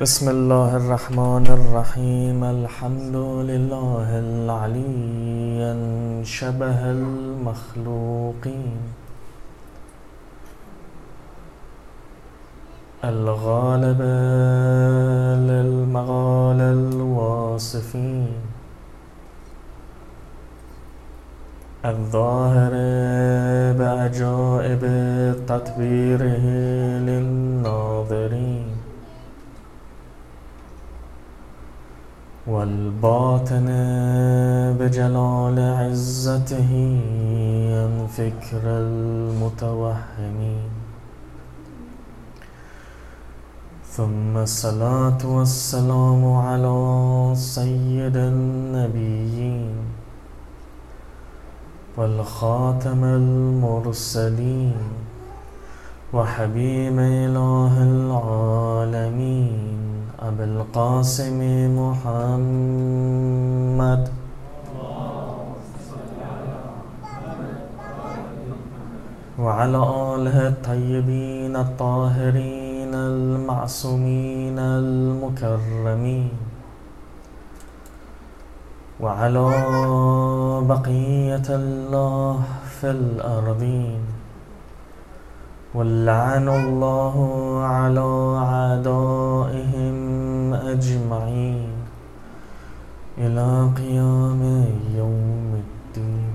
بسم الله الرحمن الرحيم. الحمد لله العلي شبه المخلوقين. الغالب للمغال الواصفين. الظاهر بعجائب تدبيره للناظرين. والباطن بجلال عزته عن فكر المتوهمين. ثم الصلاة والسلام على سيد النبيين والخاتم المرسلين وحبيب إله العالمين. أبي القاسم محمد. وعلى آله الطيبين الطاهرين المعصومين المكرمين. وعلى بقية الله في الأرضين. ولعن الله على أعدائهم أجمعين إلى قيام يوم الدين.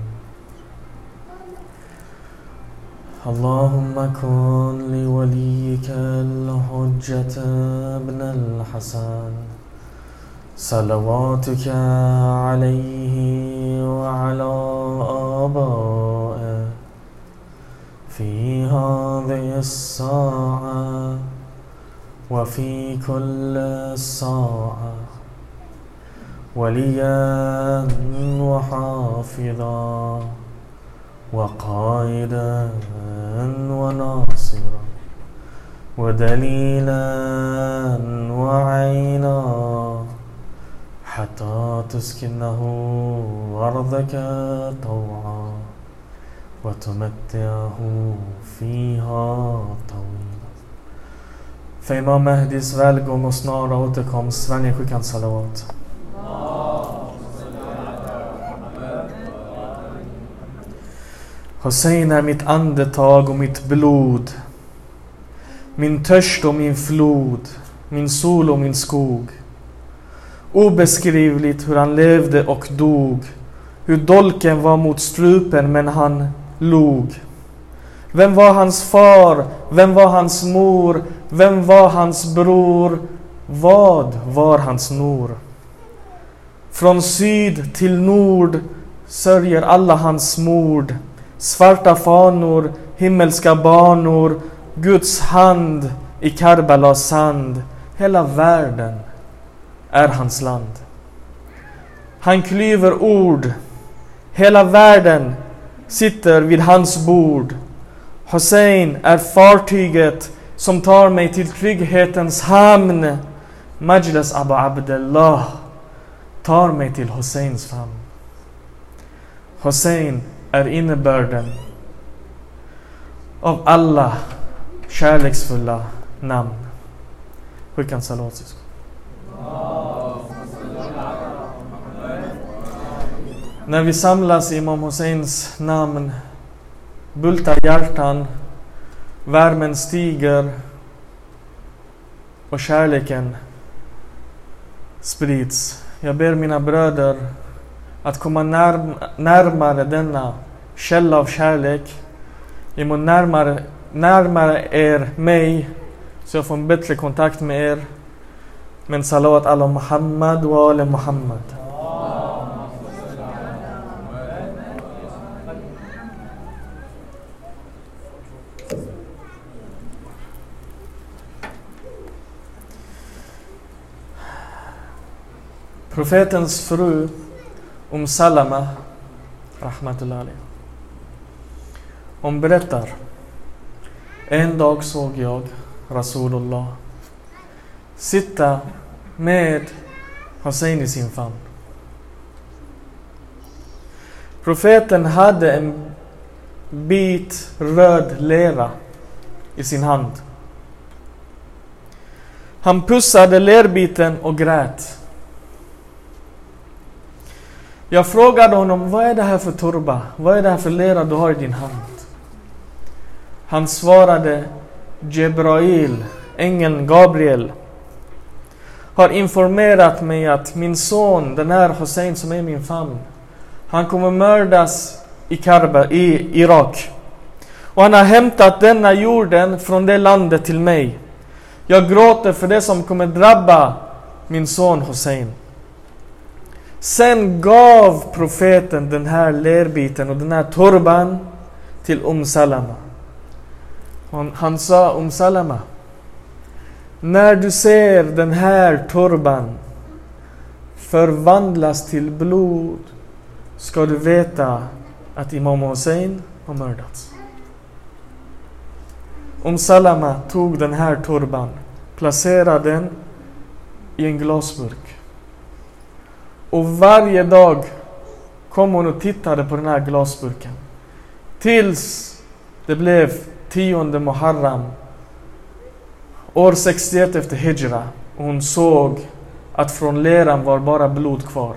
اللهم كن لوليك الحجة ابن الحسن. صلواتك عليه وعلى آبائه. في هذه الساعة وفي كل ساعة وليا وحافظا وقائدا وناصرا ودليلا وعينا حتى تسكنه أرضك طوعا وتمتعه فيها طويلا. För Imam Mahdis välgång och snara återkomst, Sverige skickar salawat. Hussein är mitt andetag och mitt blod. Min törst och min flod. Min sol och min skog. Obeskrivligt hur han levde och dog. Hur dolken var mot strupen men han log. Vem var hans far? Vem var hans mor? Vem var hans bror? Vad var hans nor? Från syd till nord sörjer alla hans mord. Svarta fanor, himmelska banor, Guds hand i Karbalas sand. Hela världen är hans land. Han klyver ord. Hela världen sitter vid hans bord. Hussein är fartyget som tar mig till trygghetens hamn. Majlis Abu Abdullah tar mig till Husseins famn. Hussein är innebörden av alla kärleksfulla namn. Skicka en salat syskon. När vi samlas i Imam Husseins namn bultar hjärtan, värmen stiger och kärleken sprids. Jag ber mina bröder att komma närm närmare denna källa av kärlek. Jag må närmare, närmare er mig så jag får en bättre kontakt med er. Men salawat ala Muhammad wa ala Muhammad. Profetens fru Om Salama Rahmatullah. Hon berättar En dag såg jag Rasulullah sitta med Hussein i sin famn. Profeten hade en bit röd lera i sin hand. Han pussade lerbiten och grät. Jag frågade honom, vad är det här för turba? Vad är det här för lera du har i din hand? Han svarade, Jebrail, ängeln Gabriel, har informerat mig att min son, den här Hussein som är i min famn, han kommer mördas i Karba, i Irak. Och han har hämtat denna jorden från det landet till mig. Jag gråter för det som kommer drabba min son Hussein. Sen gav profeten den här lerbiten och den här turban till Umm Salama. Han, han sa Umm Salama. När du ser den här turban förvandlas till blod ska du veta att Imam Hussein har mördats. Umm Salama tog den här turban, placerade den i en glasburk. Och varje dag kom hon och tittade på den här glasburken. Tills det blev tionde Muharram år 61 efter Hijra. Hon såg att från leran var bara blod kvar.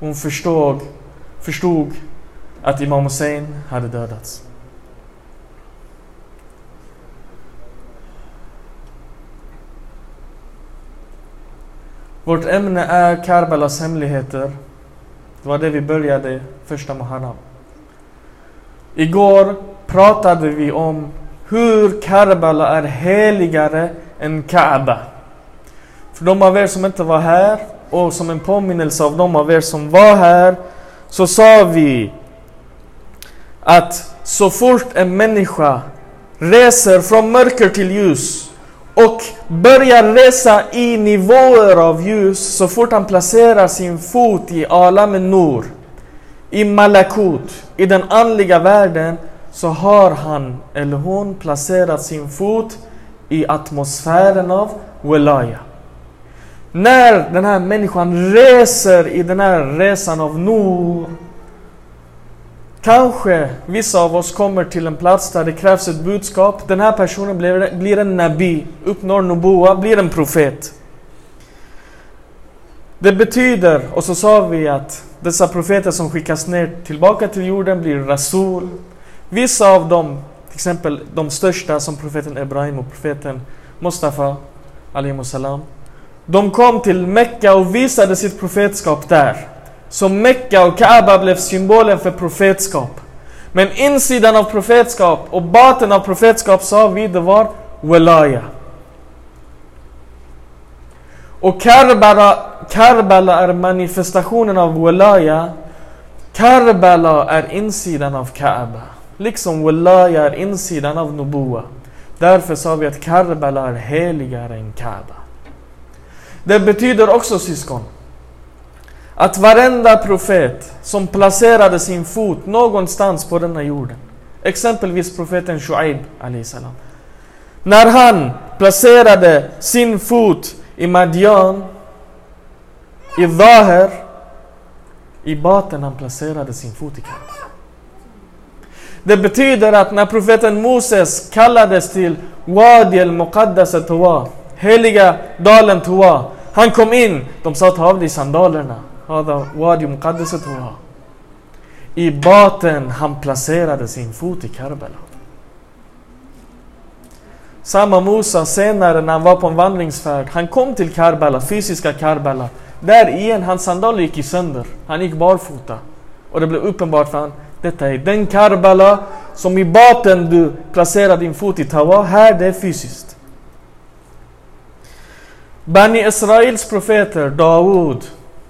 Hon förstod, förstod att Imam Hussein hade dödats. Vårt ämne är Karbalas hemligheter. Det var det vi började första Muharram. Igår pratade vi om hur Karbala är heligare än Kaaba. För de av er som inte var här och som en påminnelse av de av er som var här så sa vi att så fort en människa reser från mörker till ljus och börjar resa i nivåer av ljus så fort han placerar sin fot i Alam Nur, i Malakut, i den andliga världen så har han eller hon placerat sin fot i atmosfären av Welaya. När den här människan reser i den här resan av Nur Kanske vissa av oss kommer till en plats där det krävs ett budskap. Den här personen blir, blir en nabi, uppnår nuboa, blir en profet. Det betyder, och så sa vi att dessa profeter som skickas ner tillbaka till jorden blir rasul. Vissa av dem, till exempel de största som profeten Ibrahim och profeten Mustafa, salam. De kom till Mekka och visade sitt profetskap där. Så Mekka och Kaaba blev symbolen för profetskap. Men insidan av profetskap och baten av profetskap sa vi det var Welaya. Och Karbala, Karbala är manifestationen av Welaya. Karbala är insidan av Kaaba. Liksom Welaya är insidan av Nubuwa. Därför sa vi att Karbala är heligare än Kaaba. Det betyder också syskon att varenda profet som placerade sin fot någonstans på denna jorden, exempelvis profeten Shuaib salam. När han placerade sin fot i Madian, i Daher, i baten han placerade sin fot i Kaaba. Det betyder att när profeten Moses kallades till Wadi al-Muqaddas Tuwa, heliga dalen Tuwa, han kom in, de sa ta av dig sandalerna. Hada wadi muqaddasat huwa. I baten han placerade sin fot i Karbala. Samma Musa senare när han var på en vandringsfärd, han kom till Karbala, fysiska Karbala. Där igen, hans sandaler gick i sönder. Han gick barfota. Och det blev uppenbart för honom, detta är den Karbala som i baten du placerar din fot i Tawa, här det är fysiskt. Bani Israels profeter, Dawud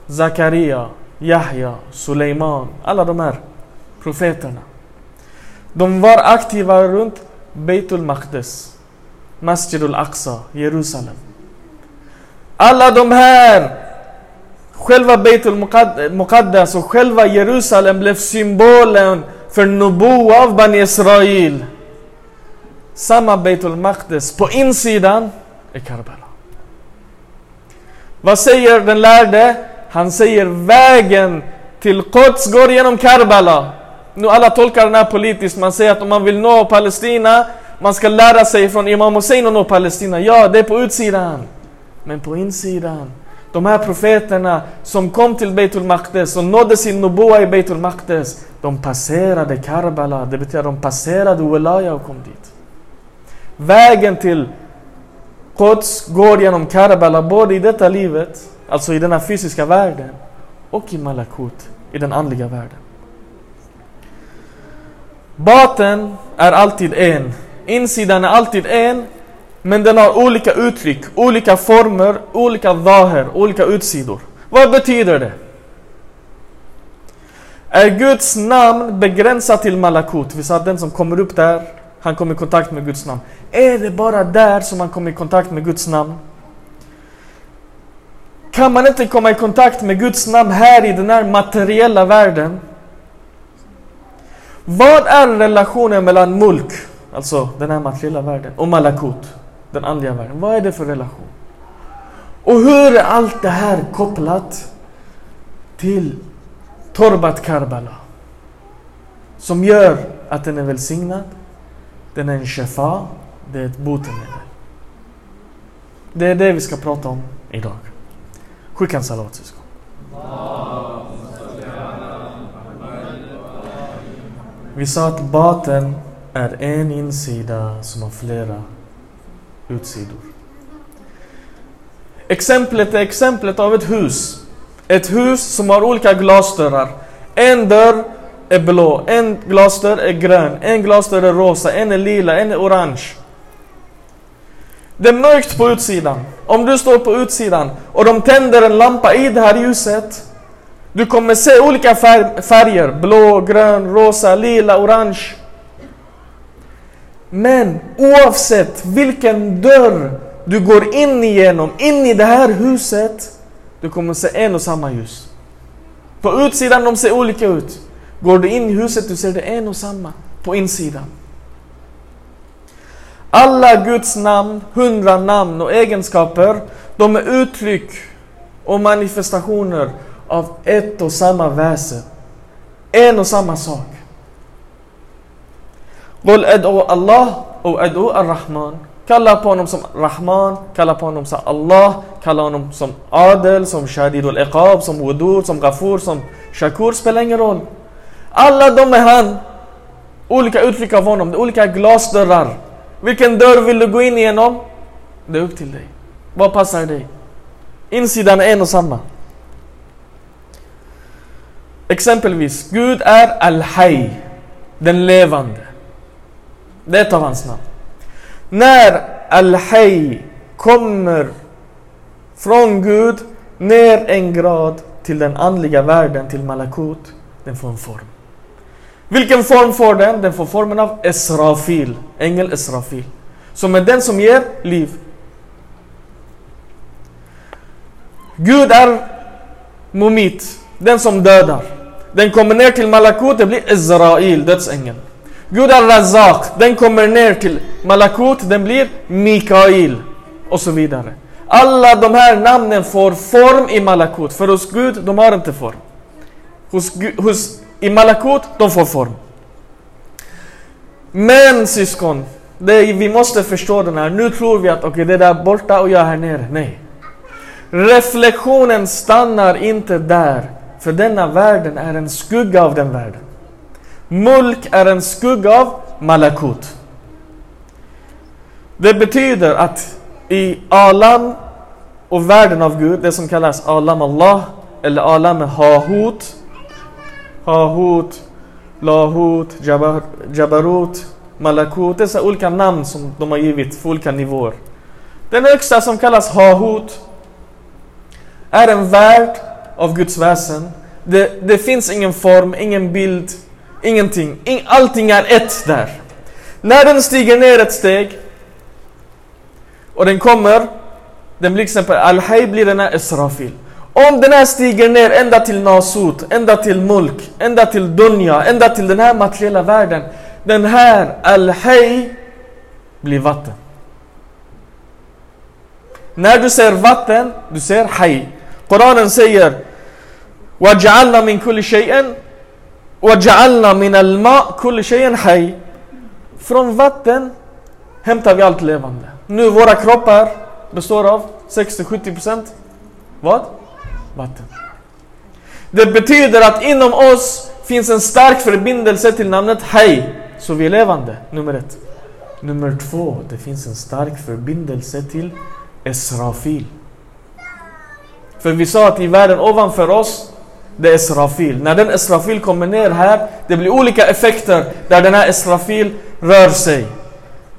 Zakaria, Yahya, Suleiman, alla de här profeterna. De var aktiva runt Beitul Maqdis, Masjid al-Aqsa, Jerusalem. Alla de här, själva Beitul Muqaddas och själva Jerusalem blev symbolen för Nubu av Bani Israel. Samma Beitul Maqdis på insidan är Karbala. Vad säger den lärde? Han säger vägen till Quds går genom Karbala. Nu alla tolkar den här politiskt. Man säger att om man vill nå Palestina man ska lära sig från Imam Hussein att nå Palestina. Ja, det är på utsidan. Men på insidan. De här profeterna som kom till Beitul Maqdes och nådde sin Nubua i Beitul Maqdes. De passerade Karbala, det betyder att de passerade Walaya och kom dit. Vägen till Quds går genom Karbala både i detta livet, alltså i denna fysiska världen, och i Malakut, i den andliga världen. Baten är alltid en. Insidan är alltid en, men den har olika uttryck, olika former, olika daher, olika utsidor. Vad betyder det? Är Guds namn begränsat till Malakut? Vi sa att den som kommer upp där, han kommer i kontakt med Guds namn. Är det bara där som man kommer i kontakt med Guds namn? Kan man inte komma i kontakt med Guds namn här i den här materiella världen? Vad är relationen mellan mulk, alltså den här materiella världen, och malakut, den andliga världen? Vad är det för relation? Och hur är allt det här kopplat till Torbat Karbala? Som gör att den är välsignad, den är en shefa, det är ett botemedel. Det är det vi ska prata om idag. Skicka en salat syskon. Vi sa att baten är en insida som har flera utsidor. Exemplet är exemplet av ett hus. Ett hus som har olika glasdörrar. En dörr är blå, en glasdörr är grön, en glasdörr är rosa, en är lila, en är orange. Det är mörkt på utsidan. Om du står på utsidan och de tänder en lampa i det här ljuset du kommer se olika färger, blå, grön, rosa, lila, orange. Men oavsett vilken dörr du går in igenom, in i det här huset, du kommer se en och samma ljus. På utsidan de ser olika ut. Går du in i huset, du ser det en och samma på insidan. Alla Guds namn, hundra namn och egenskaper, de är uttryck och manifestationer av ett och samma väsen. En och samma sak. Qul ad'u Allah och ad'u ar-Rahman. Kalla på honom som Rahman, kalla på honom som Allah, kalla honom som Adel, som Shadid al-Iqab, som Wudur, som Ghafur, som Shakur, spelar ingen roll. Alla de är han. Olika uttryck av honom, olika glasdörrar. Vilken dörr vill du gå in igenom? Det är upp till dig. Vad passar dig? Insidan är en och samma. Exempelvis, Gud är Al-Hay, den levande. Det är ett av hans namn. När Al-Hay kommer från Gud ner en grad till den andliga världen, till Malakut, den får en form. Vilken form får den? Den får formen av Esrafil, ängel Esrafil. Som är den som ger liv. Gud är Mumit, den som dödar. Den kommer ner till Malakut, det blir Israel, dödsängeln. Gud är Razak, den kommer ner till Malakut, den blir Mikael. Och så vidare. Alla de här namnen får form i Malakut, för hos Gud, de har inte form. Hos, hos, i Malakut, de får form. Men syskon, det, vi måste förstå den här. Nu tror vi att okay, det är där borta och jag är här nere. Nej. Reflektionen stannar inte där. För denna världen är en skugga av den världen. Mulk är en skugga av Malakut. Det betyder att i Alam och världen av Gud, det som kallas Alam Allah eller Alam Hahut, Hahut, Lahut, Jabar, Jabarut, Malakut, dessa olika namn som de har givit för olika nivåer. Den högsta som kallas Hahut är en värld av Guds väsen. Det, det finns ingen form, ingen bild, ingenting. In, allting är ett där. När den stiger ner ett steg och den kommer, den blir till exempel Al-Hay blir den här Israfil. Om den här stiger ner ända till Nasut, ända till Mulk, ända till Dunja, ända till den här materiella världen. Den här Al-Hay blir vatten. När du ser vatten, du ser Hay. Koranen säger وجعلنا من كل شيء وجعلنا من الماء كل شيء حي Från vatten hämtar vi allt levande. Nu våra kroppar består av 60-70% vad? Vatten. Det betyder att inom oss finns en stark förbindelse till namnet Hay, Så vi är levande, nummer ett. Nummer två, det finns en stark förbindelse till Esrafil. För vi sa att i världen ovanför oss, det är Esrafil. När den Esrafil kommer ner här, det blir olika effekter där den här Esrafil rör sig.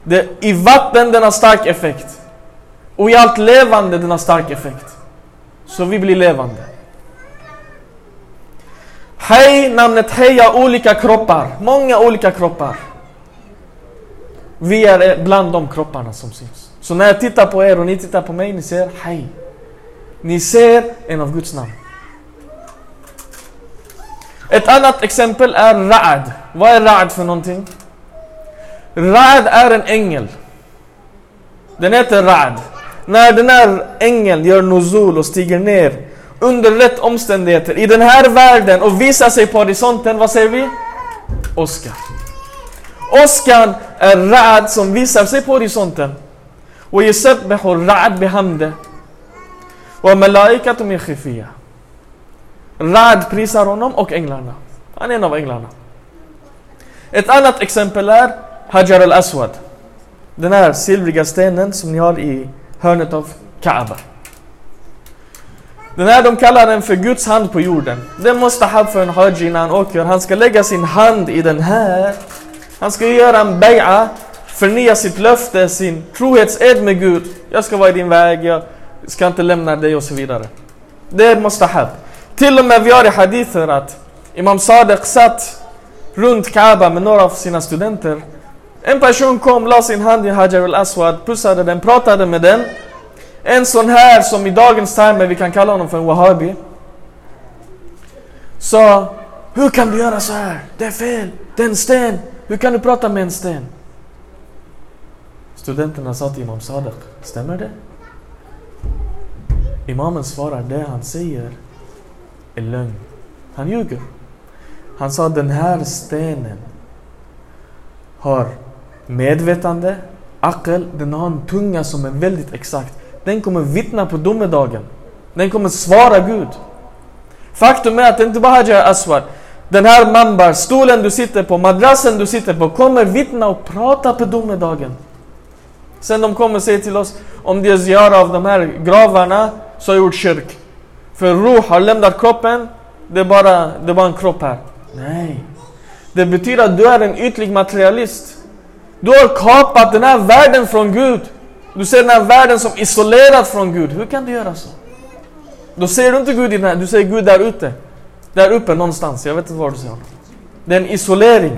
Det, I vatten den har stark effekt. Och i allt levande den har stark effekt. Så vi blir levande. Hej, namnet Hej har olika kroppar. Många olika kroppar. Vi är bland de kropparna som syns. Så när jag tittar på er och ni tittar på mig, ni ser Hej. Ni ser en av Guds namn. Ett annat exempel är Ra'ad. Vad är Ra'ad för någonting? Ra'ad är en ängel. Den heter Ra'ad. När den här ängeln gör nuzul och stiger ner under rätt omständigheter i den här världen och visar sig på horisonten, vad säger vi? Oskar. Åskan är Ra'ad som visar sig på horisonten. Och yusabbihu Ra'ad bihamde. Och malaikatum min. Rad prisar honom och änglarna. Han är en av änglarna. Ett annat exempel är Hajar al-Aswad. Den här silvriga stenen som ni har i hörnet av Kaaba. Den här de kallar den för Guds hand på jorden. Det måste ha för en haji när han åker. Han ska lägga sin hand i den här. Han ska göra en bay'a, förnya sitt löfte, sin trohetsed med Gud. Jag ska vara i din väg, jag ska inte lämna dig och så vidare. Det är mustahab. Till och med vi har i hadither att Imam Sadiq satt runt Kaaba med några av sina studenter. En person kom, la sin hand i Hajar al-Aswad, pussade den, pratade med den. En sån här som i dagens termer vi kan kalla honom för en wahhabi. Sa, hur kan du göra så här? Det är fel, det är en sten. Hur kan du prata med en sten? Studenterna sa till Imam Sadiq, stämmer det? Imamen svarar, det han säger är lögn. Han ljuger. Han sa den här stenen har medvetande, akel, den har en tunga som är väldigt exakt. Den kommer vittna på domedagen. Den kommer svara Gud. Faktum är att det inte bara Hajar Aswar. Den här mambar, stolen du sitter på, madrassen du sitter på kommer vittna och prata på domedagen. Sen de kommer säga till oss om det är ziyara av de här gravarna så har jag gjort kyrk. För Ruh har lämnat kroppen, det är, bara, det är bara en kropp här. Nej. Det betyder att du är en ytlig materialist. Du har kapat den här världen från Gud. Du ser den här världen som isolerad från Gud. Hur kan du göra så? Då ser du inte Gud i den här, du ser Gud där ute. Där uppe någonstans, jag vet inte var du ser honom. Det är en isolering.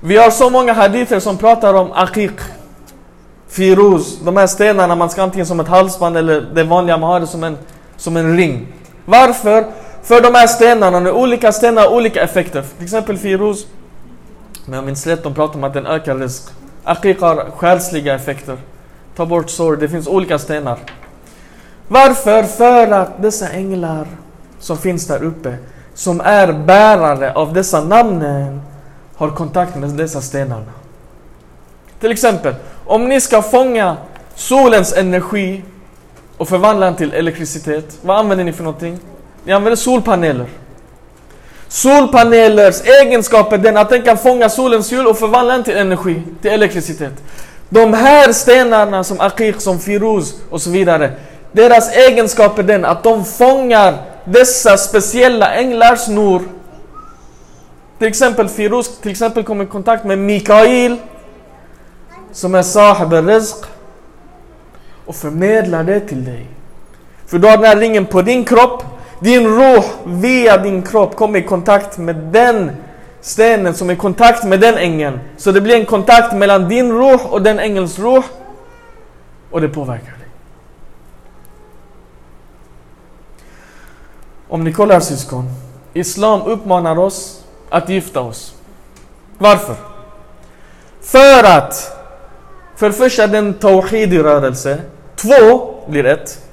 Vi har så många hadither som pratar om akik, Firuz, de här stenarna man ska antingen som ett halsband eller det vanliga man har det som en, som en ring. Varför? För de här stenarna, när olika stenar har olika effekter. Till exempel Firuz, men jag minns rätt, de pratar om att den ökar risk. Aqiq har själsliga effekter. Ta bort sår, det finns olika stenar. Varför? För att dessa änglar som finns där uppe, som är bärare av dessa namnen, har kontakt med dessa stenarna. Till exempel, om ni ska fånga solens energi och förvandla den till elektricitet, vad använder ni för någonting? Ni använder solpaneler. Solpanelers egenskap är den att den kan fånga solens ljus och förvandla den till energi, till elektricitet. De här stenarna som aqiq, som firuz och så vidare. Deras egenskap är den att de fångar dessa speciella änglars nor. Till exempel firuz till exempel kommer i kontakt med Mikael som är sahib rizq och förmedlar det till dig. För du har den här ringen på din kropp, din roh, via din kropp kommer i kontakt med den stenen som är i kontakt med den ängeln. Så det blir en kontakt mellan din roh och den ängelns roh och det påverkar dig. Om ni kollar syskon, Islam uppmanar oss att gifta oss. Varför? För att för det första den tawhid en rörelse. Två blir ett.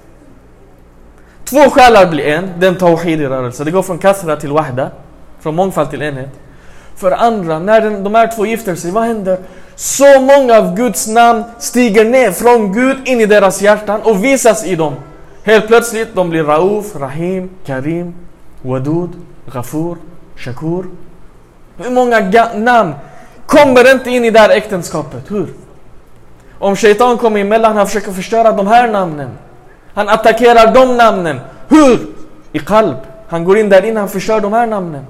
Två själar blir en. Det är en rörelse. Det går från Kasra till wahda. Från mångfald till enhet. För det andra, när den, de här två gifter sig, vad händer? Så många av Guds namn stiger ner från Gud in i deras hjärtan och visas i dem. Helt plötsligt de blir Rauf, Rahim, Karim, Wadud, Ghafur, Shakur. Hur många namn kommer inte in i det här äktenskapet? Hur? Om shaitan kommer emellan, han försöker förstöra de här namnen. Han attackerar de namnen. Hur? I kalb. Han går in där inne, han förstör de här namnen.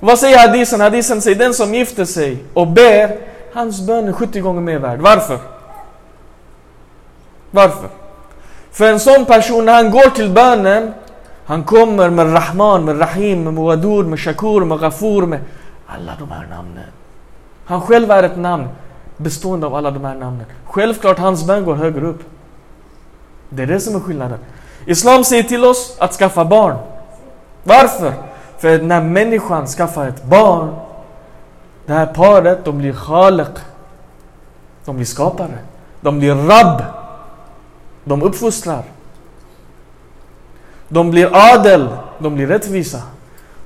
Vad säger hadisen? Hadisen säger den som gifter sig och ber, hans bön är 70 gånger mer värd. Varför? Varför? För en sån person, när han går till bönen, han kommer med Rahman, med Rahim, med Muadur, med Shakur, med Ghafur, med alla de här namnen. Han själv är ett namn bestående av alla de här namnen. Självklart hans bön går högre upp. Det är det som är skillnaden. Islam säger till oss att skaffa barn. Varför? För när människan skaffar ett barn, det här paret, de blir khaliq. De blir skapare. De blir rabb. De uppfostrar. De blir adel. De blir rättvisa.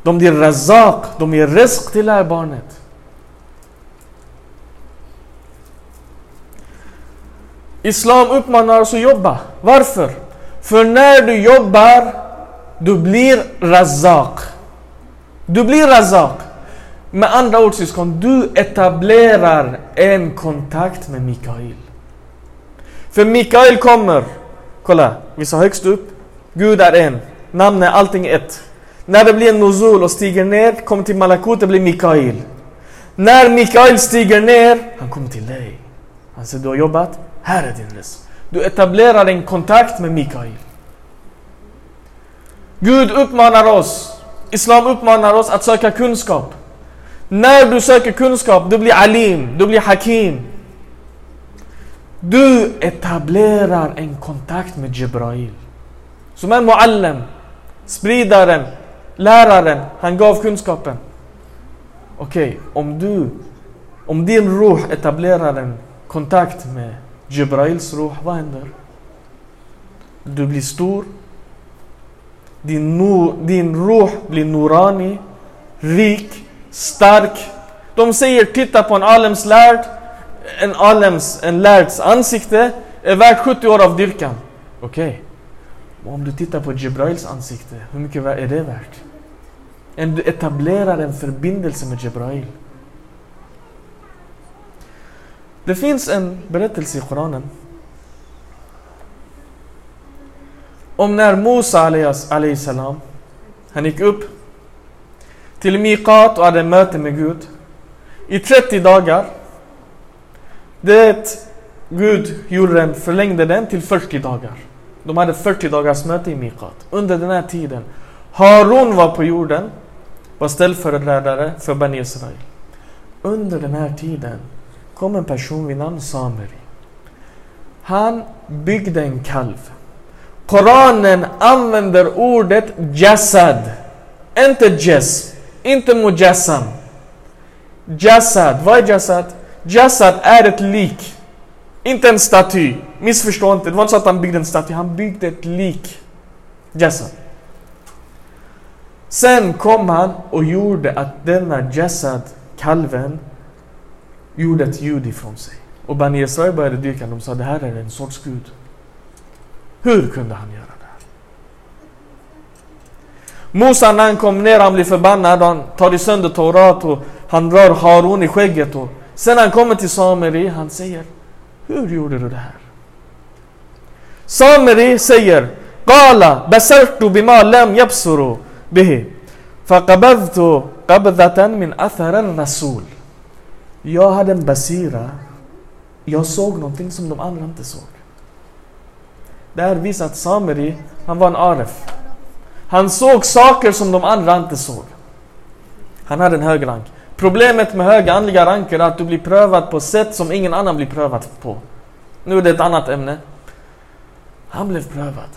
De blir razak. De ger risk till det här barnet. Islam uppmanar oss att jobba. Varför? För när du jobbar, du blir razak. Du blir razak. Med andra ord syskon, du etablerar en kontakt med Mikael. För Mikael kommer, kolla, vi sa högst upp, Gud är en, Namn är allting ett. När det blir en nuzul och stiger ner, kommer till Malakut, det blir Mikael. När Mikael stiger ner, han kommer till dig. Han säger du har jobbat, här är din rizq. Du etablerar en kontakt med Mikael. Gud uppmanar oss, Islam uppmanar oss att söka kunskap. När du söker kunskap, du blir alim, du blir hakim. Du etablerar en kontakt med Jibrail. Som en Muallem, spridaren, läraren, han gav kunskapen. Okej, okay, om du, om din ruh etablerar en kontakt med Jibrails e ruh, vad händer? Du blir stor. Din, nur, din ruh blir nurani, rik, stark. De säger titta på en alems lärd, en alems, en lärds ansikte e är värt 70 år av dyrkan. Okej. Okay. Om du tittar på Jibrails ansikte, hur mycket är det värt? En, du etablerar en förbindelse med Jibrail. Det finns en berättelse i Koranen om när Musa salam han gick upp till Miqat och hade möte med Gud i 30 dagar. Det Gud gjorde den, förlängde den till 40 dagar. De hade 40 dagars möte i Miqat. Under den här tiden Harun var på jorden, var ställföreträdare för Bani Israel. Under den här tiden kom en person vid namn Sameri. Han byggde en kalv. Koranen använder ordet jasad. Inte jes, inte mujassam. Jasad, vad är jasad? Jasad är ett lik. Inte en staty. Missförstå inte, det var inte så att han byggde en staty, han byggde ett lik. Jasad. Sen kom han och gjorde att denna Jasad, kalven, gjorde ett ljud ifrån sig. Och Bani Israel började dyka. De sa det här är en sorts Gud. Hur kunde han göra det här? Musa när han kom ner, han blir förbannad. Han tar sönder Torat och han rör Harun i skägget. Och sen han kommer till Sameri, han säger Hur gjorde du det här? Sameri säger Qala basartu bima lam yabsuru bihi faqabadtu qabdatan min athar rasul jag hade en basira. Jag såg någonting som de andra inte såg. Det här visar att Sameri, han var en aref. Han såg saker som de andra inte såg. Han hade en hög rank. Problemet med höga andliga ranker är att du blir prövad på sätt som ingen annan blir prövad på. Nu är det ett annat ämne. Han blev prövad.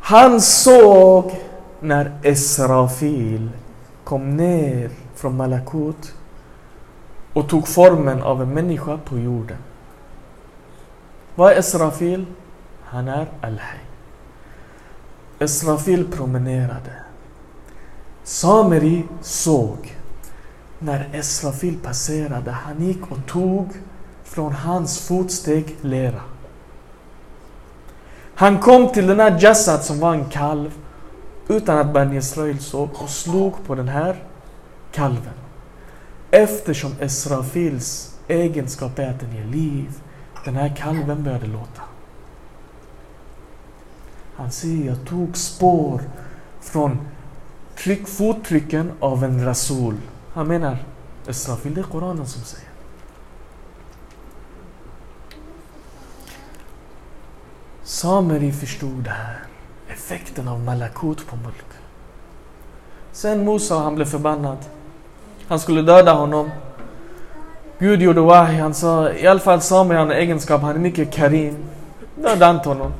Han såg när Esrafil kom ner från Malakut och tog formen av en människa på jorden. Vad är Esrafil? Han är Al-Hay. Esrafil promenerade. Sameri såg när Esrafil passerade, han gick och tog från hans fotsteg lera. Han kom till den här Jassad som var en kalv utan att Bani Israel såg och slog på den här kalven. Eftersom Esrafils egenskap är att den ger liv. Den här kalven började låta. Han säger, jag tog spår från tryck, fottrycken av en rasul. Han menar Israfil, det är Koranen som säger. Sameri förstod det här. Effekten av malakut på mulk. Sen Musa, han blev förbannad. Han skulle döda honom. Gud gjorde wahi, han sa i alla fall Sameri har en egenskap, han är mycket karim. Döda inte honom.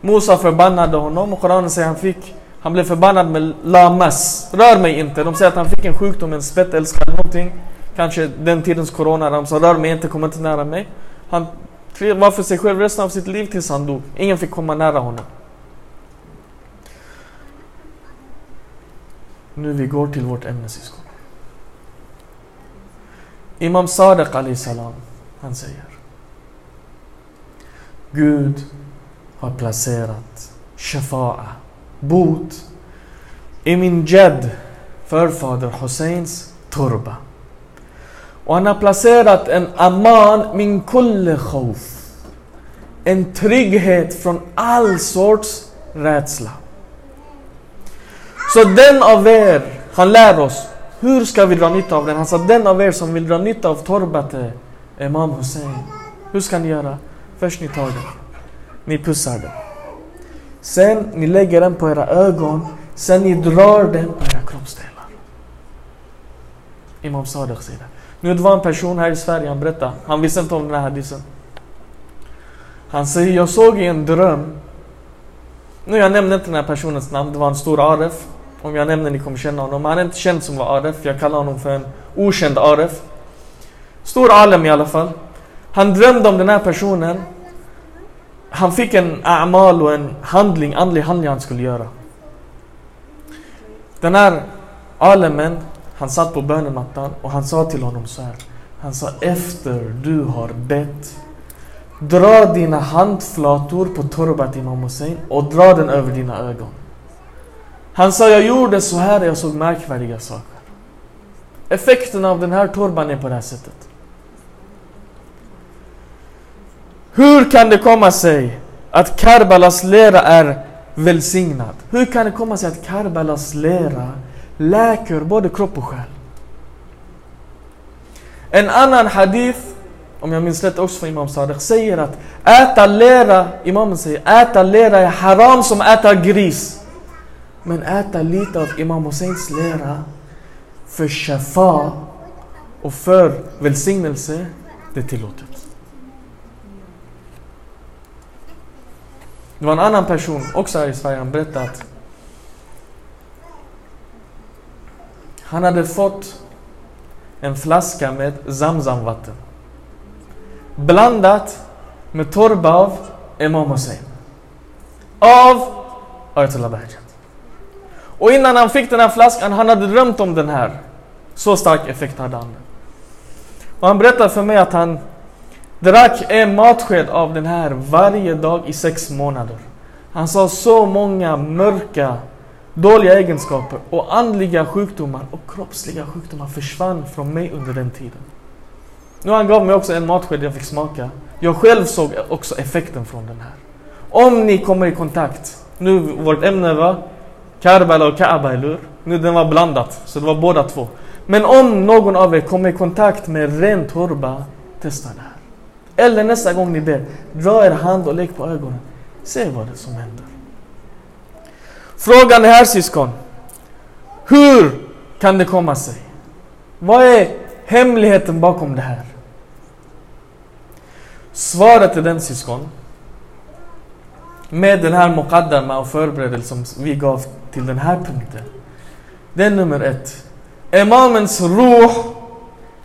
Musa förbannade honom och Koranen säger han fick han blev förbannad med lamas. Rör mig inte. De säger att han fick en sjukdom, en spettälska eller någonting. Kanske den tidens corona. De sa rör mig inte, kom inte nära mig. Han var för sig själv resten av sitt liv tills han dog. Ingen fick komma nära honom. Nu vi går till vårt ämne syskon. Imam Sadiq Ali salam, han säger Gud har placerat shafa'a, bot i min jad, förfader Husseins turba. Och han har placerat en aman min kulle khawf. En trygghet från all sorts rädsla. Så den av er, han lär oss, hur ska vi dra nytta av den? Han sa den av er som vill dra nytta av torbate, Imam Hussein. Hur ska ni göra? Först ni tar den. Ni pussar den. Sen ni lägger den på era ögon. Sen ni drar den på era kroppsdelar. Imam Sadiq säger det. Nu det var en person här i Sverige, han berättade. Han visste inte om den här hadisen. Han säger, jag såg i en dröm. Nu jag nämner inte den här personens namn, det var en stor aref. Om jag nämner ni kommer känna honom. Han är inte känd som var aref, jag kallar honom för en okänd aref. Stor alem i alla fall. Han drömde om den här personen han fick en amal och en handling, andlig handling han skulle göra. Den här alemen, han satt på bönemattan och han sa till honom så här. Han sa efter du har bett Dra dina handflator på Torbat Imam Hussein och dra den över dina ögon. Han sa jag gjorde så här och jag såg märkvärdiga saker. Effekten av den här torban är på det här sättet. Hur kan det komma sig att Karbalas lera är välsignad? Hur kan det komma sig att Karbalas lera läker både kropp och själ? En annan hadith, om jag minns rätt också från Imam Sadiq, säger att äta lera, imamen säger, äta lera är haram som äta gris. Men äta lite av Imam Husseins lera för shafa och för välsignelse, det är tillåtet. Det var en annan person, också här i Sverige, han berättade att han hade fått en flaska med Zamzam-vatten. Blandat med torba av Imam Hussein. Av Ayatollah Bahjan. Och innan han fick den här flaskan, han hade drömt om den här. Så stark effekt hade han. Och han berättade för mig att han Drack en matsked av den här varje dag i sex månader. Han sa så många mörka, dåliga egenskaper och andliga sjukdomar och kroppsliga sjukdomar försvann från mig under den tiden. Nu han gav mig också en matsked jag fick smaka. Jag själv såg också effekten från den här. Om ni kommer i kontakt, nu vårt ämne var Karbala och Kaaba, eller Nu den var blandat, så det var båda två. Men om någon av er kommer i kontakt med ren torba, testa det här. Eller nästa gång ni ber, dra er hand och lägg på ögonen. Se vad det är som händer. Frågan är här syskon. Hur kan det komma sig? Vad är hemligheten bakom det här? Svaret är den syskon. Med den här muqaddama och förberedelsen som vi gav till den här punkten. Det är nummer ett. Imamens ruh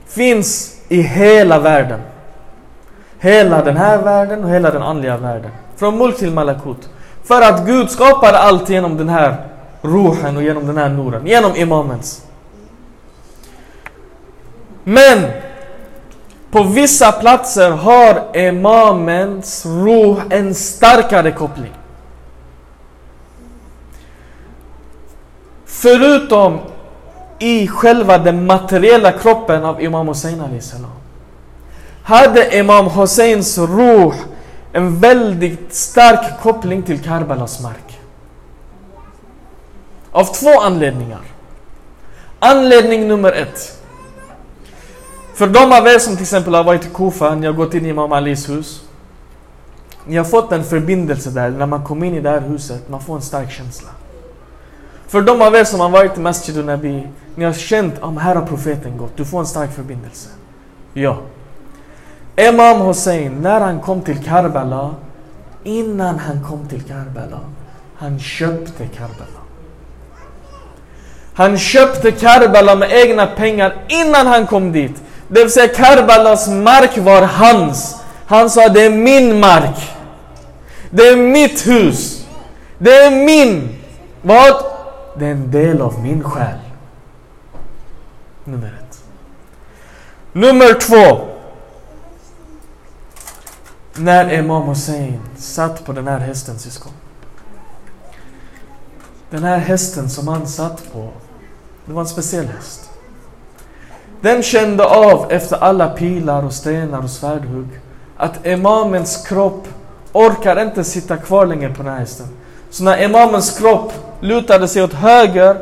finns i hela världen. Hela den här världen och hela den andliga världen. Från mulk till malakut. För att Gud skapade allt genom den här ruhen och genom den här noren. Genom imamens. Men på vissa platser har imamens ruh en starkare koppling. Förutom i själva den materiella kroppen av Imam Hussein salam hade Imam Husseins ruh en väldigt stark koppling till Karbalas mark. Av två anledningar. Anledning nummer ett. För de av er som till exempel har varit i Kufa, ni har gått in i Imam Alis hus. Ni har fått en förbindelse där, när man kommer in i det här huset, man får en stark känsla. För de av er som har varit i Masjid och Nabi, ni har känt att här har profeten gått, du får en stark förbindelse. Ja. Imam Hussein, när han kom till Karbala, innan han kom till Karbala, han köpte Karbala. Han köpte Karbala med egna pengar innan han kom dit. Det vill säga Karbalas mark var hans. Han sa det är min mark. Det är mitt hus. Det är min. Vad? Det är en del av min själ. Nummer ett. Nummer två. När Imam Hussein satt på den här hästen syskon. Den här hästen som han satt på, det var en speciell häst. Den kände av efter alla pilar och stenar och svärdhugg att imamens kropp orkar inte sitta kvar längre på den här hästen. Så när imamens kropp lutade sig åt höger,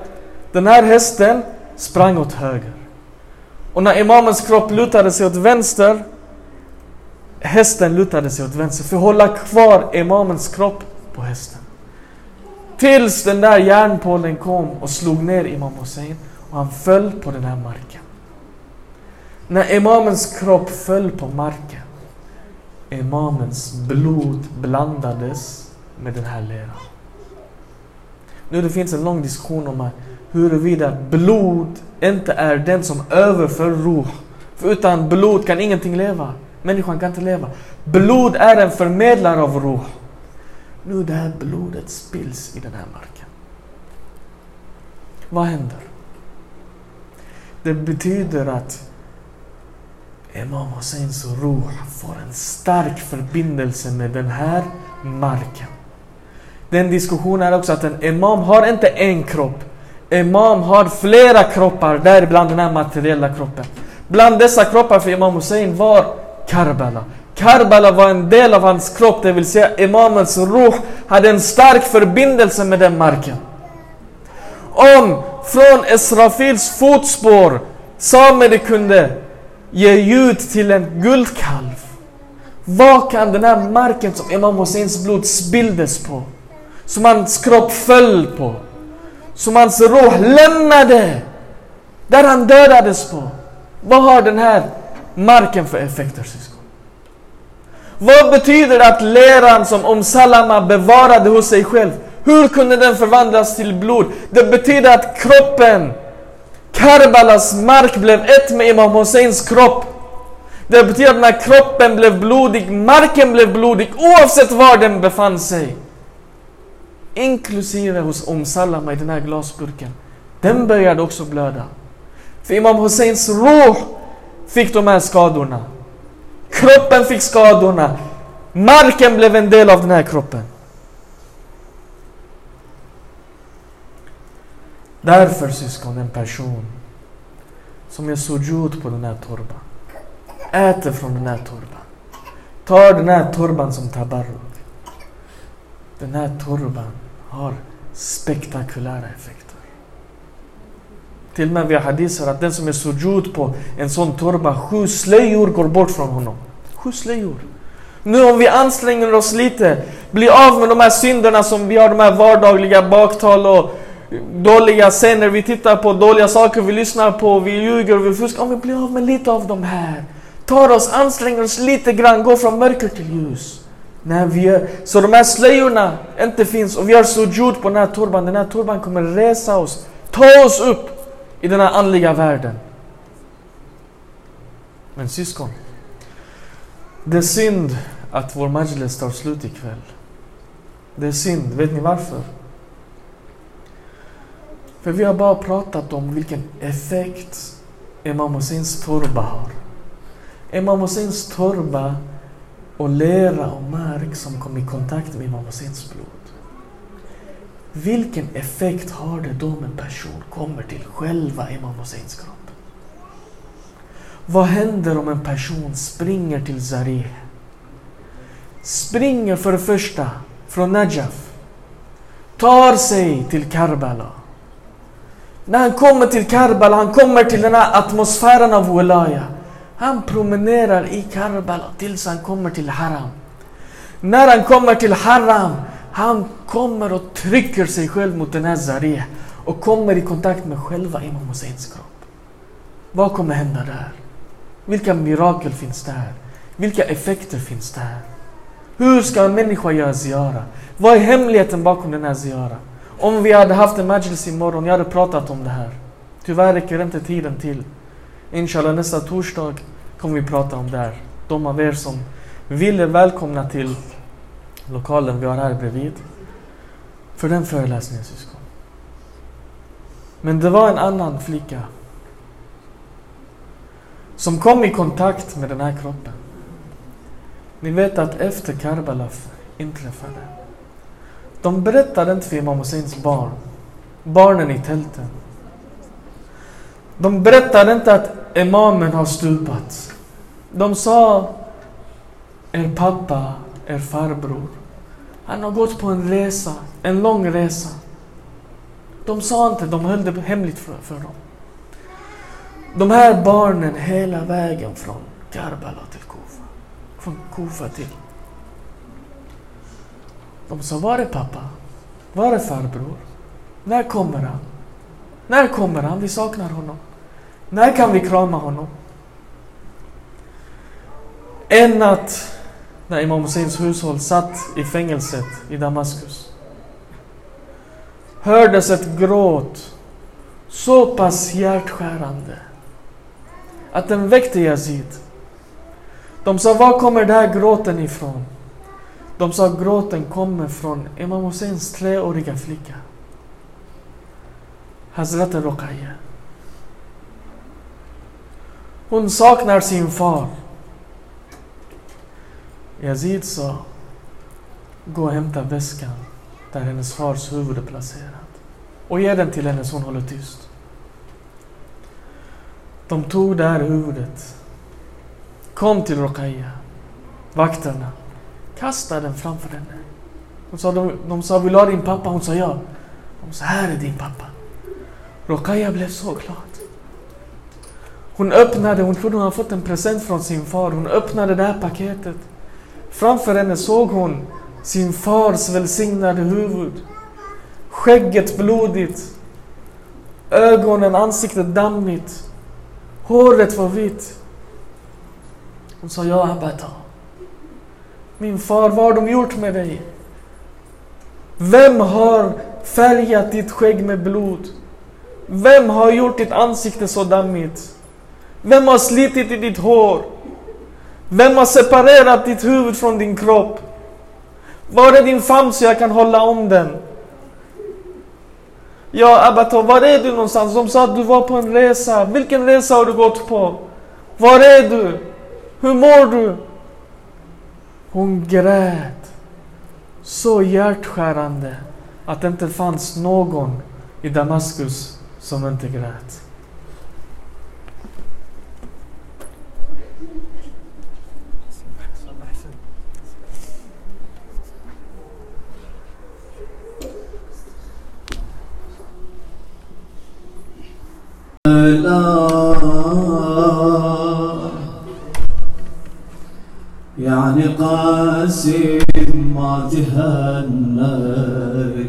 den här hästen sprang åt höger. Och när imamens kropp lutade sig åt vänster, hästen lutade sig åt vänster för att hålla kvar imamens kropp på hästen. Tills den där järnpålen kom och slog ner Imam Hussein och han föll på den här marken. När imamens kropp föll på marken, imamens blod blandades med den här leran. Nu det finns en lång diskussion om eh, huruvida blod inte är den som överför ruh. För utan blod kan ingenting leva. Människan kan inte leva. Blod är en förmedlare av ruh. Nu det här blodet spills i den här marken. Vad händer? Det betyder att Imam Husseins ruh får en stark förbindelse med den här marken. Den diskussionen är också att en imam har inte en kropp. Imam har flera kroppar, däribland den här materiella kroppen. Bland dessa kroppar för Imam Hussein var Karbala. Karbala var en del av hans kropp, det vill säga Imamens ruh hade en stark förbindelse med den marken. Om från Esrafils fotspår samer kunde ge ljud till en guldkalv. Vad kan den här marken som Imam Husseins blod spilldes på, som hans kropp föll på, som hans roh lämnade, där han dödades på. Vad har den här marken för effekter syskon? Vad betyder det att leran som Om Salama bevarade hos sig själv, hur kunde den förvandlas till blod? Det betyder att kroppen Karbalas mark blev ett med Imam Husseins kropp. Det betyder att när kroppen blev blodig, marken blev blodig oavsett var den befann sig. Inklusive hos Om Salama i den här glasburken. Den började också blöda. För Imam Husseins roh fick de här skadorna. Kroppen fick skadorna. Marken blev en del av den här kroppen. Därför syskon, en person som gör sujud på den här torban, äter från den här torban, tar den här torban som tabarruk. Den här torban har spektakulära effekter. Till och med vi har hadiser att den som är sujud på en sån torba, sju slöjor går bort från honom. Sju slöjor. Nu om vi anstränger oss lite, blir av med de här synderna som vi har, de här vardagliga baktal och dåliga scener vi tittar på, dåliga saker vi lyssnar på, vi ljuger vi fuskar. Om vi blir av med lite av de här, tar oss, anstränger oss lite grann, går från mörker till ljus. När vi gör, så de här slöjorna inte finns och vi har sujud på den här turban, den här turban kommer resa oss, ta oss upp i den här andliga världen. Men syskon, det är synd att vår majlis tar slut ikväll. Det är synd, vet ni varför? För vi har bara pratat om vilken effekt Imam Husseins turba har. Imam Husseins turba och lera och mark som kom i kontakt med Imam Husseins blod. Vilken effekt har det då om en person kommer till själva Imam Husseins kropp? Vad händer om en person springer till Zarih? Springer för det första från Najaf. Tar sig till Karbala. När han kommer till Karbala, han kommer till den här atmosfären av Walaya. Han promenerar i Karbala tills han kommer till Haram. När han kommer till Haram, han kommer och trycker sig själv mot den här Zareh och kommer i kontakt med själva Imam Husseins kropp. Vad kommer hända där? Vilka mirakel finns där? Vilka effekter finns där? Hur ska en människa göra ziara? Vad är hemligheten bakom den här ziara? Om vi hade haft en majlis imorgon, jag hade pratat om det här. Tyvärr räcker inte tiden till. Inshallah nästa torsdag kommer vi prata om det här. De av er som vill är välkomna till lokalen vi har här bredvid. För den föreläsningen syskon. Men det var en annan flicka som kom i kontakt med den här kroppen. Ni vet att efter Karbala inträffade, de berättade inte för Imam Husseins barn, barnen i tälten. De berättade inte att imamen har stupat. De sa, er pappa, er farbror, han har gått på en resa, en lång resa. De sa inte, de höll det hemligt för, för dem. De här barnen hela vägen från Karbala till Kufa. Från Kufa till... De sa, var är pappa? Var är farbror? När kommer han? När kommer han? Vi saknar honom. När kan vi krama honom? En natt när Imam Husseins hushåll satt i fängelset i Damaskus hördes ett gråt så pass hjärtskärande att den väckte Yazid. De sa, var kommer den här gråten ifrån? De sa, gråten kommer från Imam Husseins treåriga flicka. Hazrat Ruqayya. Hon saknar sin far. Yazid sa, gå och hämta väskan där hennes fars huvud är placerat. Och ge den till henne så hon håller tyst. De tog det här huvudet. Kom till Rokaya. Vakterna. Kastade den framför henne. De sa, de, de sa, vill du ha din pappa? Hon sa ja. De sa, här är din pappa. Rokaya blev så glad. Hon öppnade, hon trodde hon hade fått en present från sin far. Hon öppnade det här paketet. Framför henne såg hon sin fars välsignade huvud. Skägget blodigt. Ögonen, ansiktet dammigt. Håret var vitt. Hon sa, ja Abata. Min far, vad har de gjort med dig? Vem har färgat ditt skägg med blod? Vem har gjort ditt ansikte så dammigt? Vem har slitit i ditt hår? Vem har separerat ditt huvud från din kropp? Var är din famn så jag kan hålla om den? Ja, Abator, var är du någonstans? De sa att du var på en resa. Vilken resa har du gått på? Var är du? Hur mår du? Hon grät så hjärtskärande att det inte fanns någon i Damaskus som inte grät. يعني قاسم ما تهنى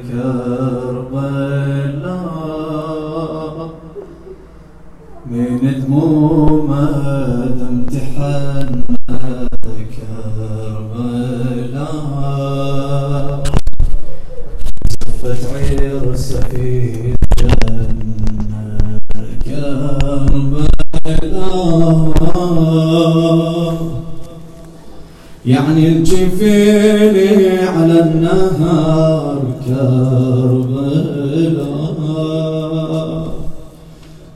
كربلاء من دمومه امتحن كربلاء يعني الجفيل على النهار كربلاء.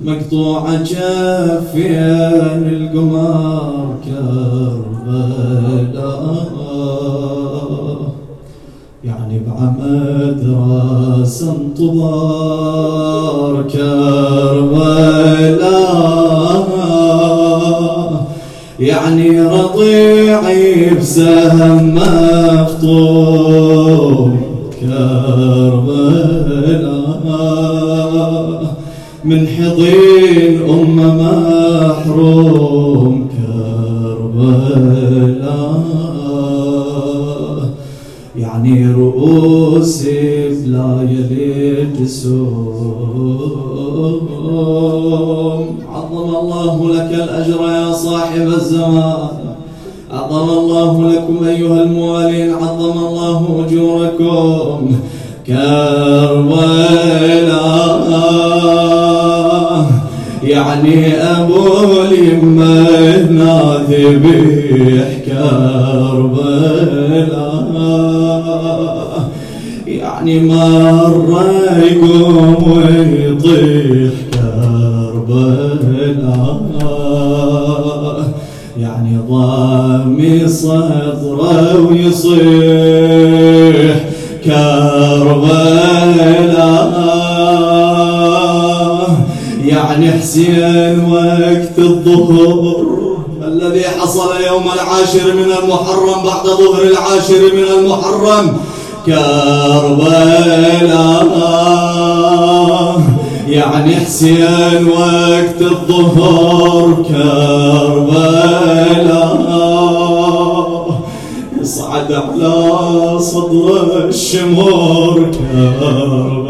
مقطوعة جفين القمر كربلاء. يعني بعمد راس انتظار كربلاء. يعني رضيعي بسهم مفطور كربلاء. من حضين أم محروم كربلاء. يعني رؤوس بلا يلد سوم عظم الله لك الأجر يا صاحب الزمان. عظم الله لكم أيها الموالين عظم الله أجوركم. كربلاء يعني أبو اليمة ذبيح كربلاء يعني مرة يقوم ويطيح كربلاء يعني ضامي صدره ويصيح كربلاء. يعني حسين وقت الظهر الذي حصل يوم العاشر من المحرم بعد ظهر العاشر من المحرم كربلاء. يعني حسين وقت الظهر كربلاء. يصعد على صدر الشمور كربلاء.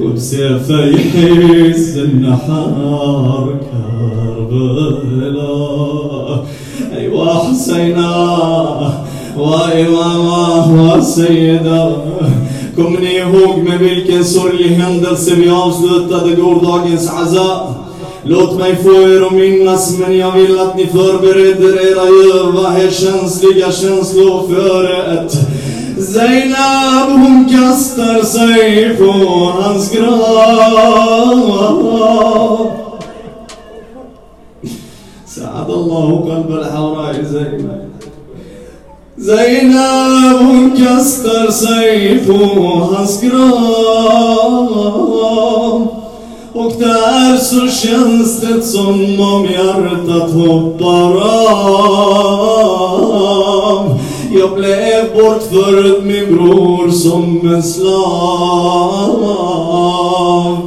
وبسيفه يحس النحار كربلاء. ايوا حسينا وإمامه وسيدا Kommer ni ihåg med vilken sorglig händelse vi avslutade gårdagens azza? Låt mig få er att minnas, men jag vill att ni förbereder era ljuva, här känsliga känsloföret. Zainab hon kastar sig på hans grav. سعد الله قلب الحوراء زينب Zainab hon kastar sig på hans grav. Och där så känns det som om hjärtat hoppar av. Jag blev bortförd min bror som en slav.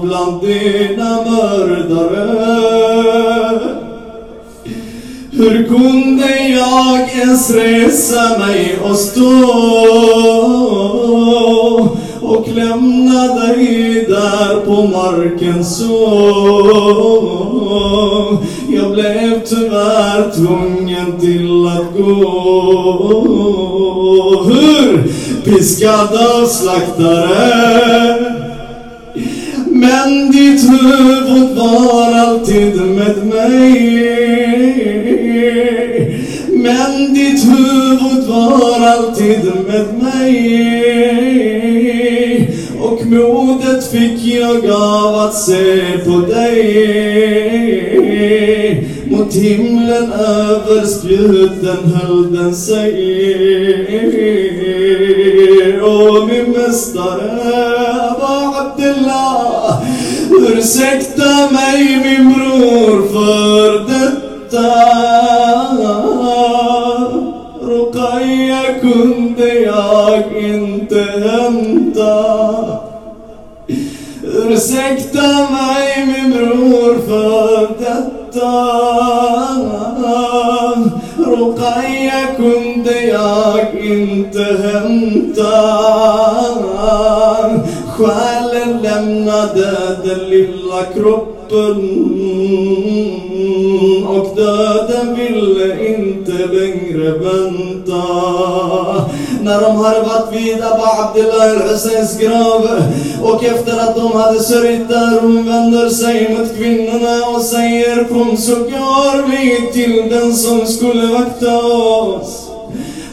Bland dina mördare hur kunde jag ens resa mig och stå och lämna dig där på marken så? Jag blev tyvärr tvungen till att gå. Hur piskad av slaktare ditt huvud var alltid med mig Och modet fick jag av att se på dig Mot himlen över spjuten höll den sig Och min mästare var Abdullah Ursäkta mig min bror för detta Ruqayya kunde jag inte hämta Ursäkta mig min Själen lämnade den lilla kroppen. Och döden ville inte längre vänta. När de hade varit vid Abba Abdullah al-Husseins grav och efter att de hade sörjt där hon vänder sig mot kvinnorna och säger kom så går vi till den som skulle vakta oss.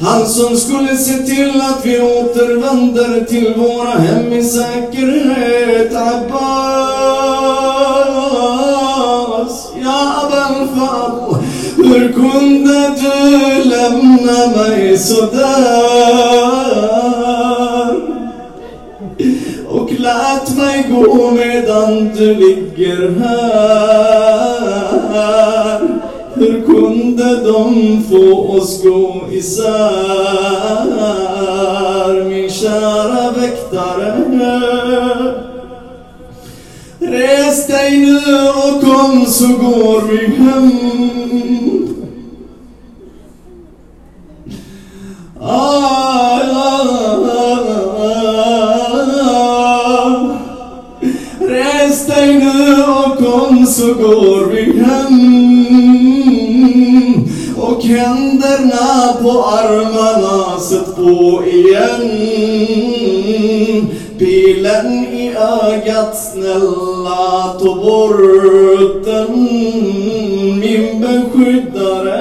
Han som skulle se till att vi återvänder till våra hem i säkerhet. Abbas, ja Abel Hur kunde du lämna mig sådär? Och lät mig gå medan du ligger här kunde de få oss gå isär Min kära väktare Res dig nu och kom så går vi hem Ah, ah, ah. ah, ah. Res dig nu och kom så går händerna på armarna sätt på igen. Pilen i ögat snälla ta bort den. Min beskyddare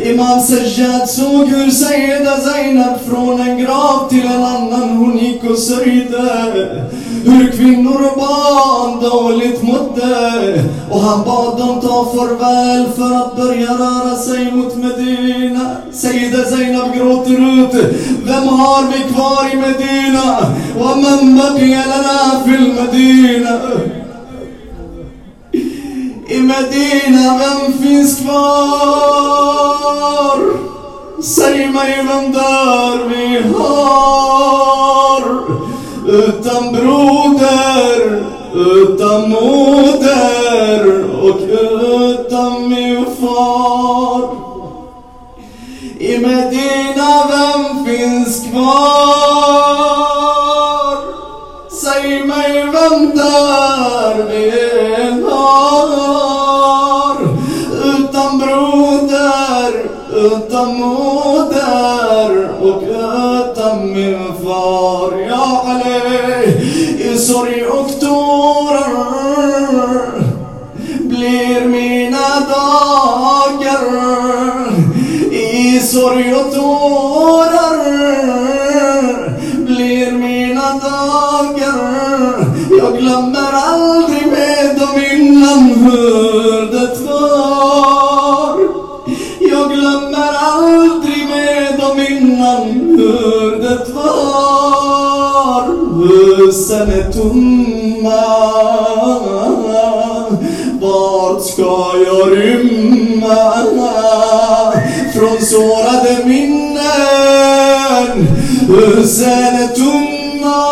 Imam Sajjad såg hur Sayyida Zainab från en grav till en annan hon gick och sörjde. Hur kvinnor och barn dåligt mådde Och han bad dem ta farväl för att börja röra sig mot Medina Sayyida Zainab gråter ut Vem har vi kvar i Medina? ومن بقي لنا في المدينة i Medina, vem finns kvar? Säg mig vem där vi har Utan broder, utan moder och utan min far. I Medina, vem finns kvar? Säg mig vem där vi har. Utan broder, utan moder och utan min far i sorg och tårar blir mina dagar. I sorg och tårar blir mina dagar. Jag glömmer aldrig med dem innan hur det Husen är tomma Vart ska jag rymma från sårade minnen? Husen är tomma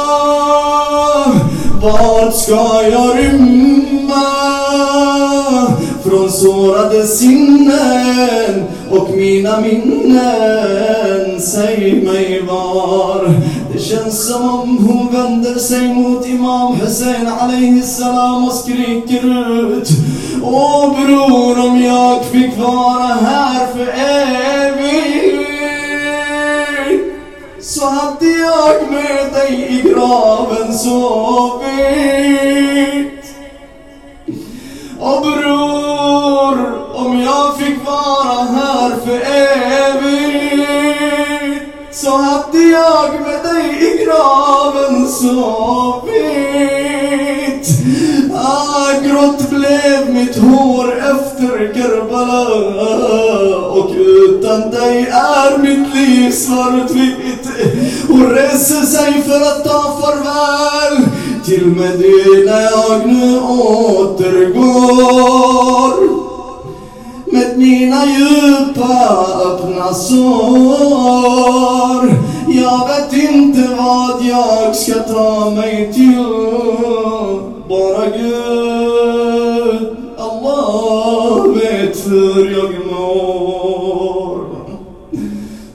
Vart ska jag rymma från sårade sinnen och mina minnen? Säg mig var det känns som om hon vänder sig mot Imam Hussein alayhi salam och skriker ut Åh bror om jag fick vara här för evigt så hade jag med dig i graven sovit Åh bror, om jag fick vara här för evigt så hade jag med dig i graven sovit Ah, grått blev mitt hår efter Karbala Och utan dig är mitt liv svartvitt. Och reser sig för att ta farväl Till Medina jag nu återgår med mina djupa öppna sår. Jag vet inte vad jag ska ta mig till. Bara Gud, Allah vet hur jag mår.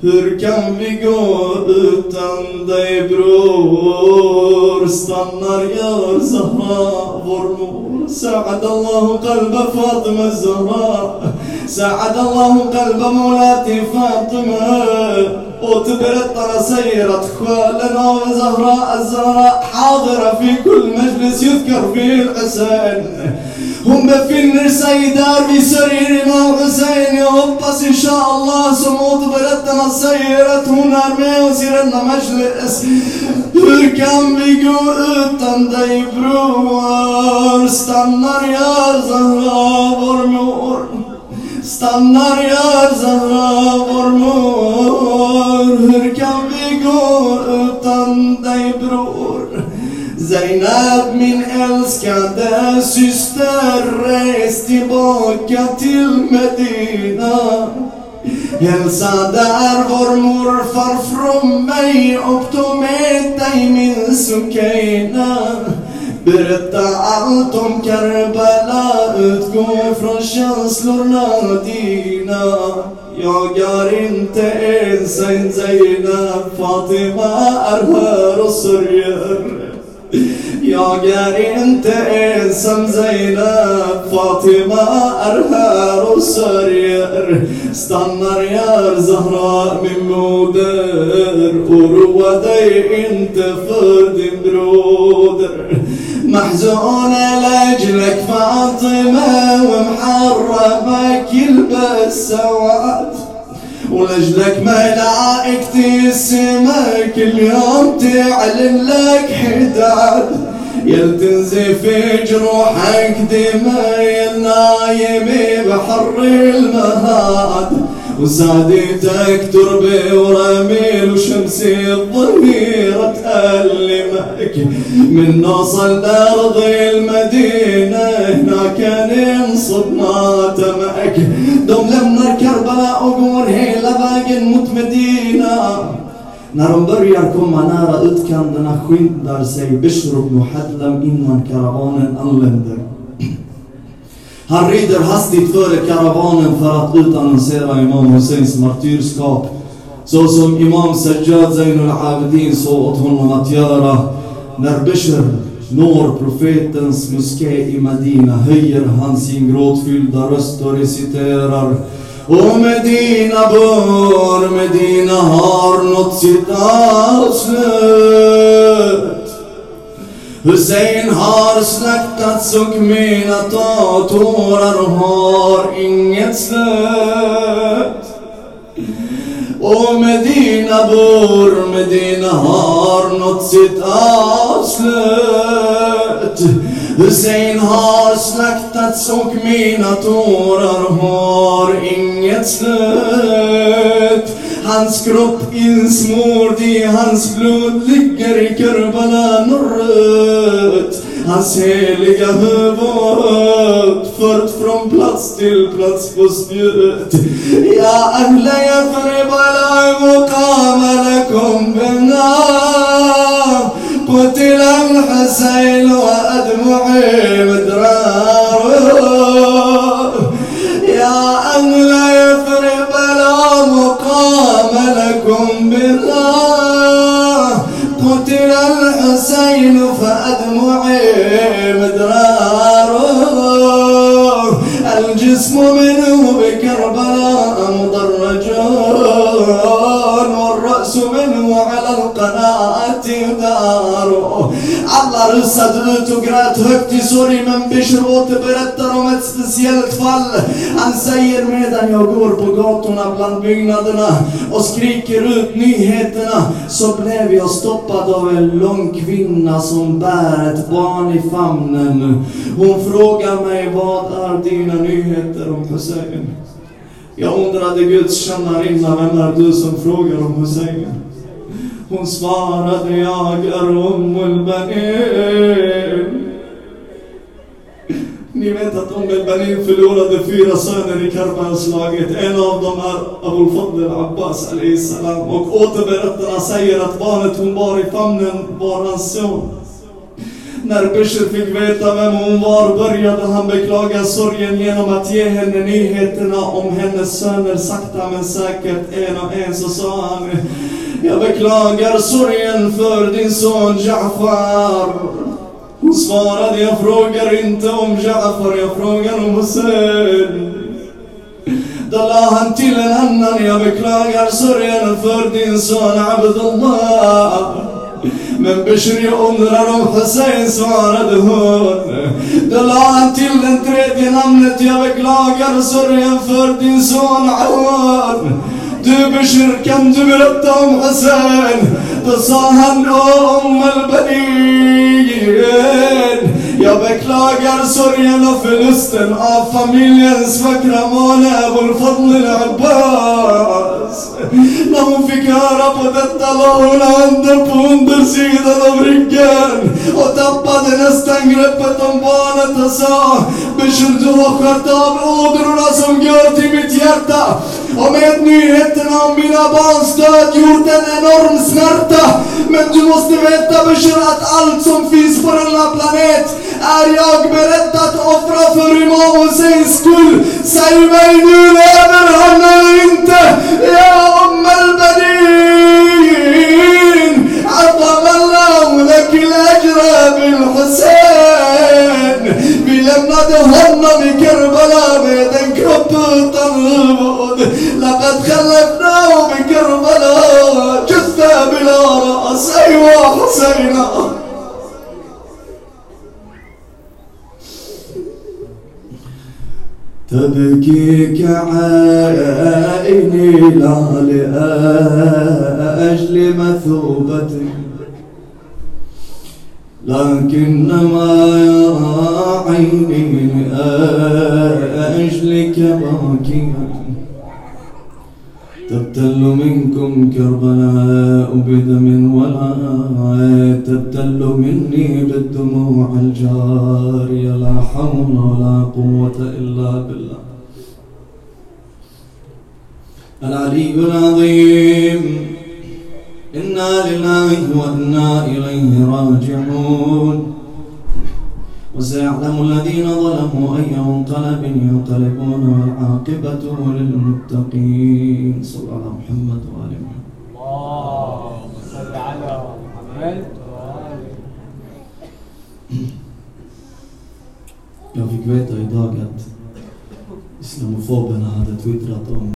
Hur kan vi gå utan dig bror? Stannar gör Zahra vår mor ساعد الله قلب فاطمة الزهراء. ساعد الله قلب مولاتي فاطمة. وتبر الطرسيرة نوم وزهراء الزهراء حاضرة في كل مجلس يذكر فيه الحسين هم في سيدار بسرير إمام حسين يهبس إن شاء الله سموت بلدنا سيرت هنا ميو وسيرنا مجلس كان بيقول تندي برور استنر يا زهراء برمور Stannar jag Zahra vår mor. Hur kan vi gå utan dig bror? Zainab min älskade syster res tillbaka till Medina Hälsa där vår morfar från mig och ta med dig min Sukaina Berätta allt om Karbala, utgå från känslorna dina. Jag är inte ensam Zainab, Fatima är här och sörjer. يا قاري أنت انسم زينب. فاطمة أرهار وسرير. استنر يا زهراء من مودر. وروضي انت فرد برودر محزونة لأجلك فاطمة ومحرمك كل بالسواد ولجلك ملائكتي السما كل يوم تعلن لك حداد. يلتزف جروحك دماء النايم بحر المهاد. وسادتك تربي ورميل وشمس الضميرة تألمك. من نوصل أرض المدينة هنا كان ينصب ماتمك دوم لما كربلاء وقول هي لباقي نموت مدينة När de börjar komma nära utkanterna skyndar sig Bishr ibn Hadlam innan karavanen anländer. Han rider hastigt före karavanen för att utannonsera Imam Husseins martyrskap. Så som Imam Sajjad Zainul Abidin sa åt honom att göra. När Bishr når profetens moské i Medina höjer han sin gråtfyllda röst och reciterar och Medina bör, Medina har nått sitt avslut. Hussein har slaktats och mina tårar har inget slut. Och Medina bor, Medina har nått sitt avslut. Hussein har slaktats och mina tårar har inget slut. Hans kropp insmord i hans blod ligger i Kerbala norrut. Hans heliga huvud fört från plats till plats på spjutet. Ja, ahla Yathrib ala muqama lakum binar. قتل الحسين وأدمعي مدرار يا أهل يثرب لا مقام لكم بالله. قتل الحسين فأدمعي مدرار الجسم منه Alla rusade ut och grät högt i sorg men Bishr återberättar om ett speciellt fall. Han säger medan jag går på gatorna bland byggnaderna och skriker ut nyheterna så blev jag stoppad av en lång kvinna som bär ett barn i famnen. Hon frågar mig vad är dina nyheter om Hussein? Jag undrade Guds tjänarinna, vem är du som frågar om Hussein? Hon svarade, jag är Ummul Banin. Ni vet att Ummul Banin förlorade fyra söner i Karbalslaget. En av dem är Abul Fadl Abbas salam. Och återberättarna säger att barnet hon bar i famnen var hans son. När Bishr fick veta vem hon var började han beklaga sorgen genom att ge henne nyheterna om hennes söner sakta men säkert en och en så sa han jag beklagar sorgen för din son Ja'far. Hon svarade jag frågar inte om Ja'far, jag frågar om Hussein. Då la han till en annan, jag beklagar sorgen för din son Abdullah. Men Bishri undrar om Hussein svarade hon. Då la han till den du Bishir, kan du berätta om Hussein? Då sa han, om al-Banin. Jag beklagar sorgen och förlusten av familjens vackra måne Abul-Fadl Abbas. När hon fick höra på detta la hon handen på undersidan av ryggen och tappade nästan greppet om barnet och sa Bishir, du har skött av ådrorna som går till mitt hjärta och med nyheterna om mina barns död gjort en enorm smärta. Men du måste veta Bishir att allt som finns på denna planet är jag beredd att offra för Imam Husseins skull. Säg mig nu, lever han eller inte? Ja, Umm al-Banin! عظم الله لك الأجر بالحسين لما ظهرنا من كربلاء بيدك رب الطربون لقد خلفناه من كربلاء. جثة بلا رأس. أيوا حسينا. تبكيك عيني لا لأجل مثوبتك لكنما عيني لأجلك باكيا تبتل منكم كربلاء بدم ولا تبتل مني بالدموع الجارية. لا حول ولا قوة إلا بالله. العلي العظيم. إنا لله وإنا إليه راجعون. وسيعلم الذين ظلموا أي منقلب ينقلبون والعاقبة للمتقين. صلى الله على محمد وآل محمد. اللهم صل على محمد Jag fick veta idag att islamofoberna hade twittrat om